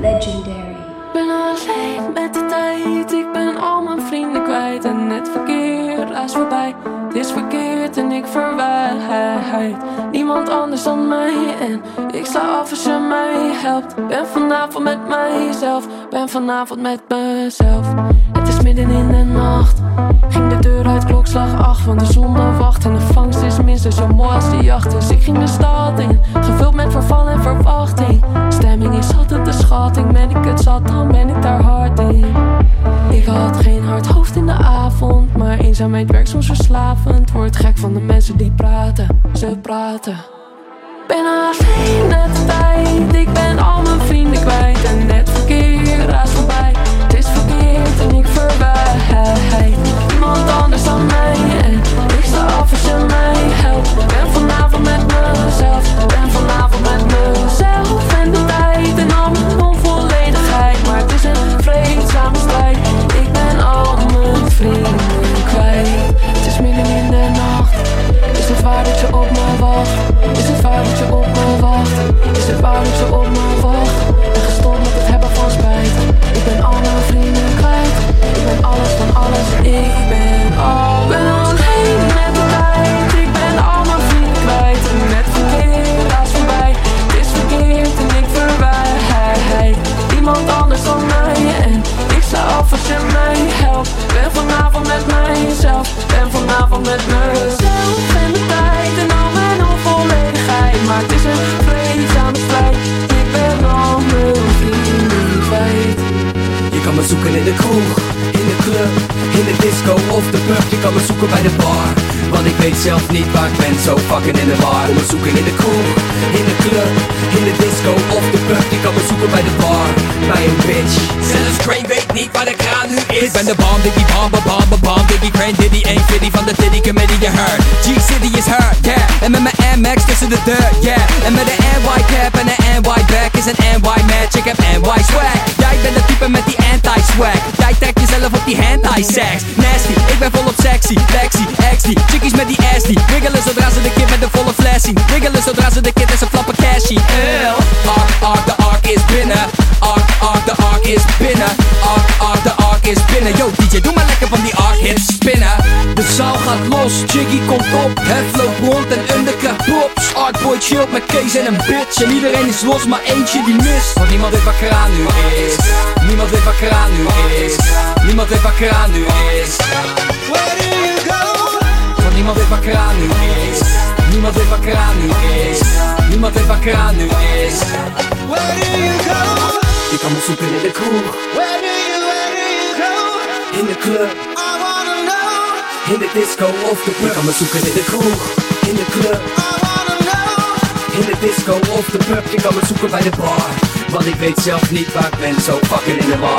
Legendary. Ik ben alleen met de tijd, ik ben al mijn vrienden kwijt En het verkeer raast voorbij, het is verkeerd en ik verwijt Niemand anders dan mij. En ik sla af als je mij helpt. Ben vanavond met mijzelf, ben vanavond met mezelf. Het is midden in de nacht, ging de deur uit klokslag 8 Want de zon wacht. En de vangst is minstens zo mooi als de jacht. Dus ik ging de stad in, eenzaamheid werkt soms verslavend. Word gek van de mensen die praten, ze praten. Ben alleen de tijd, ik ben al mijn vrienden kwijt En net verkeer raast voorbij, het is verkeerd en ik verwijt. Niemand anders dan mij en ik sta af als je mij helpt kan me zoeken bij de bar, want ik weet zelf niet waar ik ben Zo fucking in de war, Kom me zoeken in de kroeg, in de club, in de disco of de pub Je kan me zoeken bij de bar, bij een bitch Zelfs Crane weet niet waar de kraan nu is? Ik ben de bomb, diggy bomb, bomb, bomb, diggy crane, diddy, ain't fitty van de Diddy committee, je heard. G-City is her, yeah, en met mijn MX tussen de deur, yeah. En met een NY cap en een NY back is een NY match, ik heb NY swag. Jij bent de type met die anti-swag. Jij jezelf op die anti-sex Nasty, ik ben volop sexy, Lexi, XD Chickies met die ass die Wiggelen zodra ze de kid met de volle fles Wiggelen zodra ze de kid en ze flappen cashy. Eeuw. Ark, ark, de ark is binnen. Ark, ark, de ark is binnen. Ark, ark, de ark is binnen. Yo DJ, doe maar lekker van die ark hits spinnen. De zaal gaat los, Jiggy komt op. Het loopt rond en underclap props Artboy chillt met Kees en een bitch. En iedereen is los, maar eentje die mist. Want niemand weet waar kraan nu is. Niemand weet waar kraan nu is Nu is. Where do you go? Want niemand weet kraan nu is. Niemand weet kraan nu is. Niemand weet kraan nu is. Where do you go? Je kan me zoeken in de kroeg, Where do you, where do you go? in de club, I wanna know. in de disco of de pub. Je kan me zoeken in de kroeg, in de club, I wanna know. in de disco of de pub. Je kan me zoeken bij de bar, want ik weet zelf niet waar ik ben. Zo fucking in de war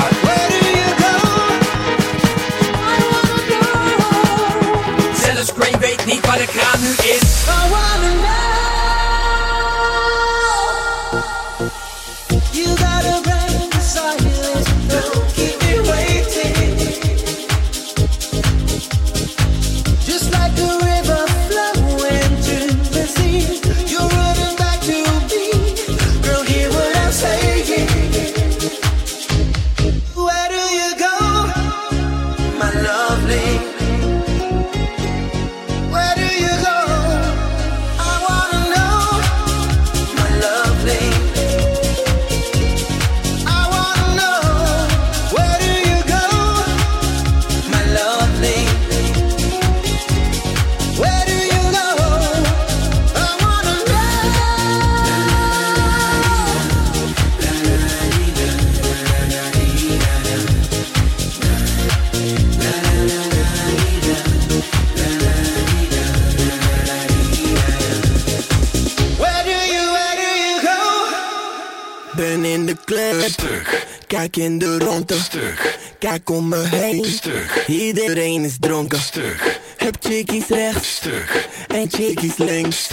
kijk in de ronde, kijk om me heen, iedereen is dronken, heb chickies rechts, en chickies links,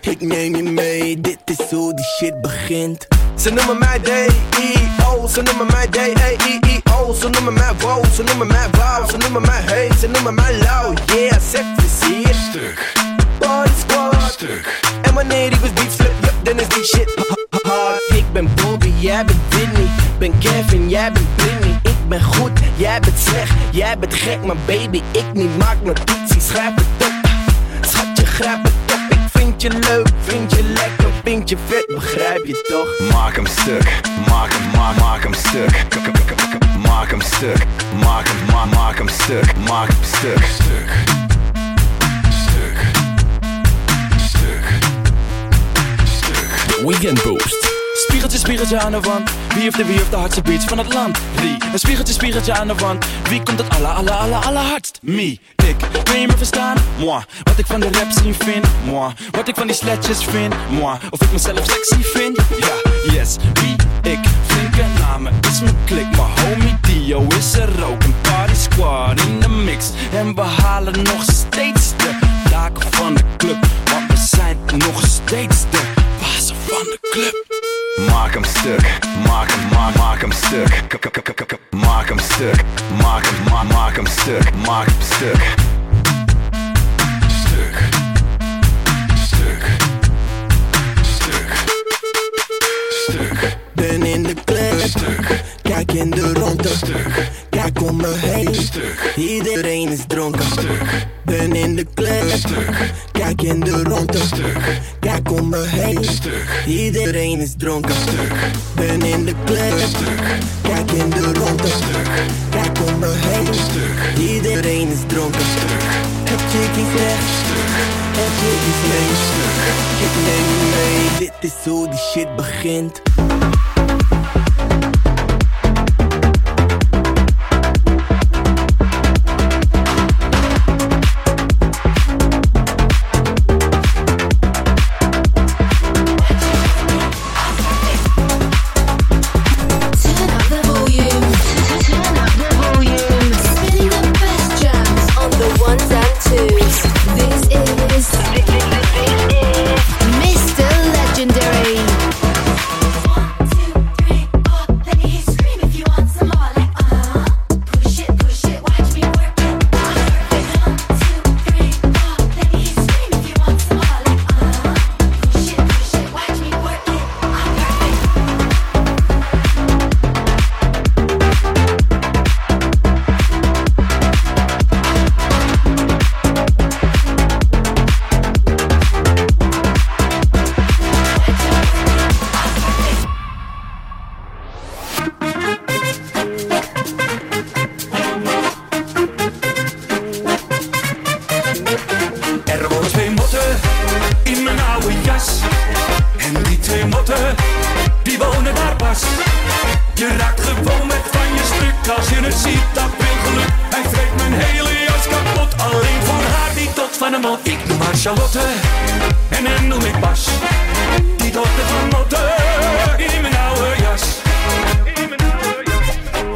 ik neem je mee, dit is hoe die shit begint. Ze noemen mij D-E-O, ze noemen mij D-E-E-O, ze noemen mij wow, ze noemen mij wow, ze noemen mij hey, ze noemen mij low, yeah, certificeerd. Stuk. Body squad. Stuk. En wanneer die was beat slip, yup, dan is die shit Ik ben Bobby, jij bent Whitney. Ben Kevin, jij bent Britney. Ik ben goed, jij bent slecht. Jij bent gek, maar baby, ik niet. Maak notities, schrijf het op. Schatje, grijp het op. Ik vind je leuk, vind je lekker, vind je vet. Begrijp je toch? Maak hem stuk, maak hem, maak, maak hem stuk. Maak hem stuk, maak hem, ma maak hem stuk, maak hem. Stuk. Stuk. Weekend Boost. Spiegeltje, spiegeltje aan de wand. Wie heeft de wie heeft de hardste beats van het land? Wie? Een spiegeltje, spiegeltje aan de wand. Wie komt het alle, alle, alle, allerhardst? Me, ik. Kun je me verstaan? Moi. Wat ik van de rap scene vind? Moi. Wat ik van die sletjes vind? Moi. Of ik mezelf sexy vind? Ja, yes. Wie? Ik. Flinke namen is mijn klik. Maar homie Dio is er ook. Een party squad in de mix. En we halen nog steeds de daken van de club. Want we zijn nog steeds de van de club. Maak hem stuk, maak hem, maak, maak hem stuk. K- k- k- k- k- Maak hem stuk, maak hem, ma maak hem stuk, maak hem stuk. Stuk. Stuk. Stuk. Stuk. Ben in de club, kijk in de ronde, kijk om me heen. Iedereen is dronken. Ben in de club, kijk in de ronde, kijk om me heen. Iedereen is dronken. Ben in de club, kijk in de ronde, kijk om me heen. Iedereen is dronken. Heb chickies rechts, heb chickies links. Ik neem je mee, dit is hoe die shit begint. Als je het ziet, dat wil geluk. Hij vreet mijn hele jas kapot, alleen voor haar die tot van een mot. Ik noem haar Charlotte en hem noem ik Bas. Die dochter van motten in mijn oude jas.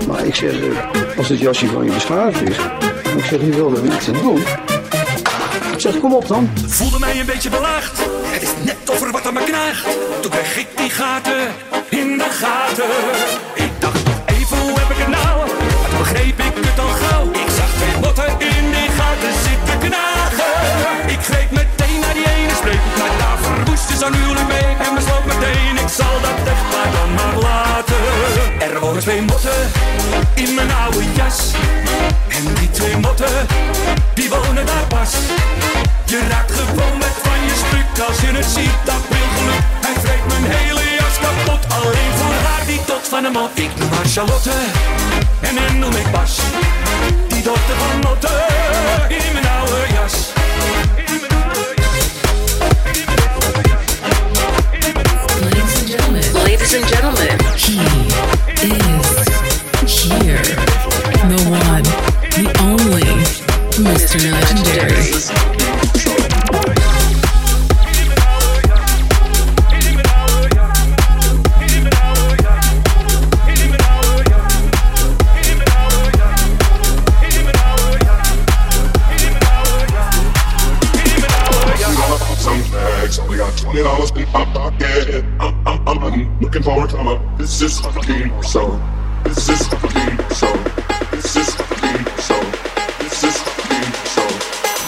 Maar ik zeg, eh, als het jasje van je beschadigd is, ik zeg, je wil er iets aan doen. Ik zeg, kom op dan. Voelde mij een beetje belaagd. Het is net of er wat aan me knaagt. Toen kreeg ik die gaten in de gaten. Wonen twee motten in mijn oude jas. En die twee motten, die wonen daar pas. Je raakt gewoon weg van je stuk als je het ziet, dat wil geluk. Hij vreet mijn hele jas kapot, alleen voor haar die tot van hem mot. Ik noem haar Charlotte en hem noem ik Bas. Die dochter van Motte in mijn oude jas. Ladies and gentlemen, ladies and gentlemen, he is here.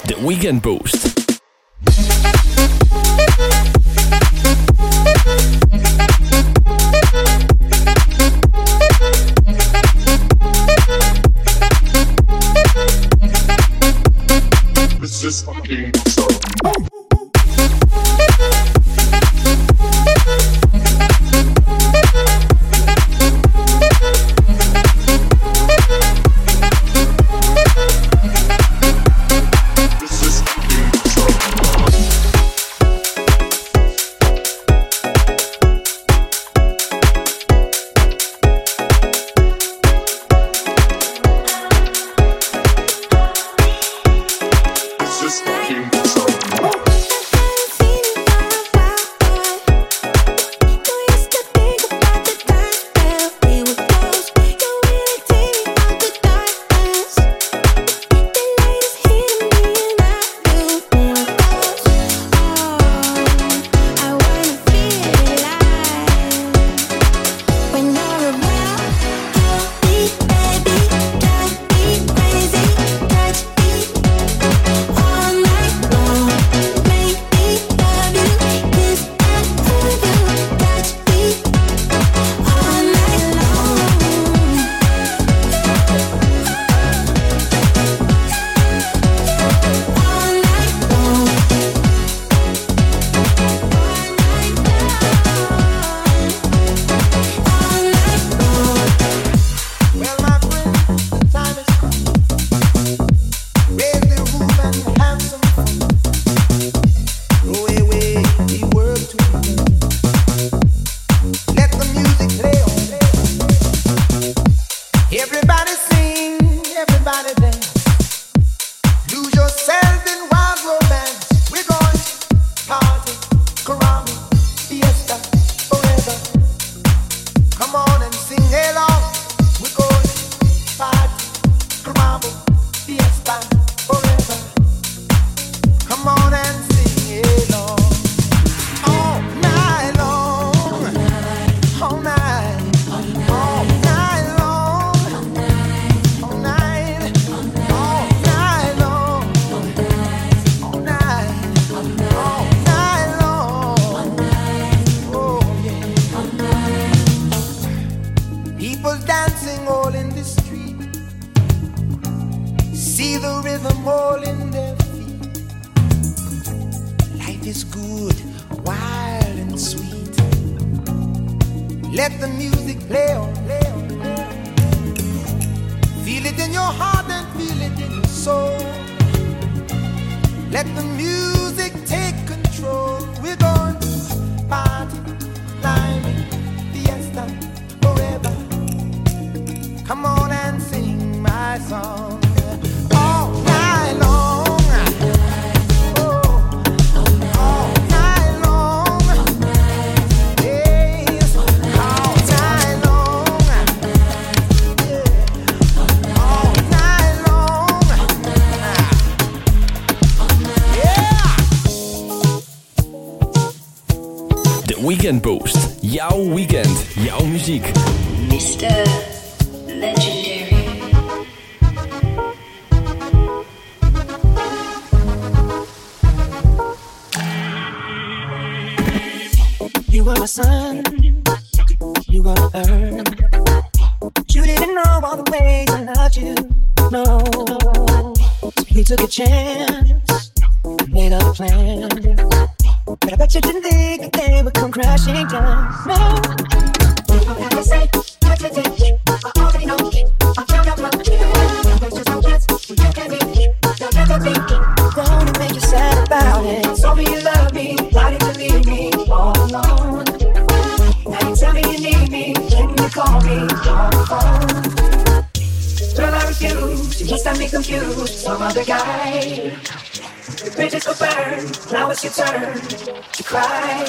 De Weekend Boost. sing, everybody dance. Lose yourself. Let the music play on. Play on. Feel it in your heart and feel it in your soul. Let the music take control. We're going to party, climbing, fiesta, forever. Come on and sing my song Weekend Boost. Jouw weekend, jouw muziek. Mr. Legendary. You were my son, you were my earn. You didn't know all the ways I loved you, no. So you took a chance, made a plan. But I bet you didn't think that they would come crashing down, no. Say did, I already know. I you can be. Don't make you sad about it. Told me you love me, why did you leave me all alone? Now you tell me you need me, you call me on the phone. I you me confused. Some other guy. Bridges will burn, now it's your turn to cry.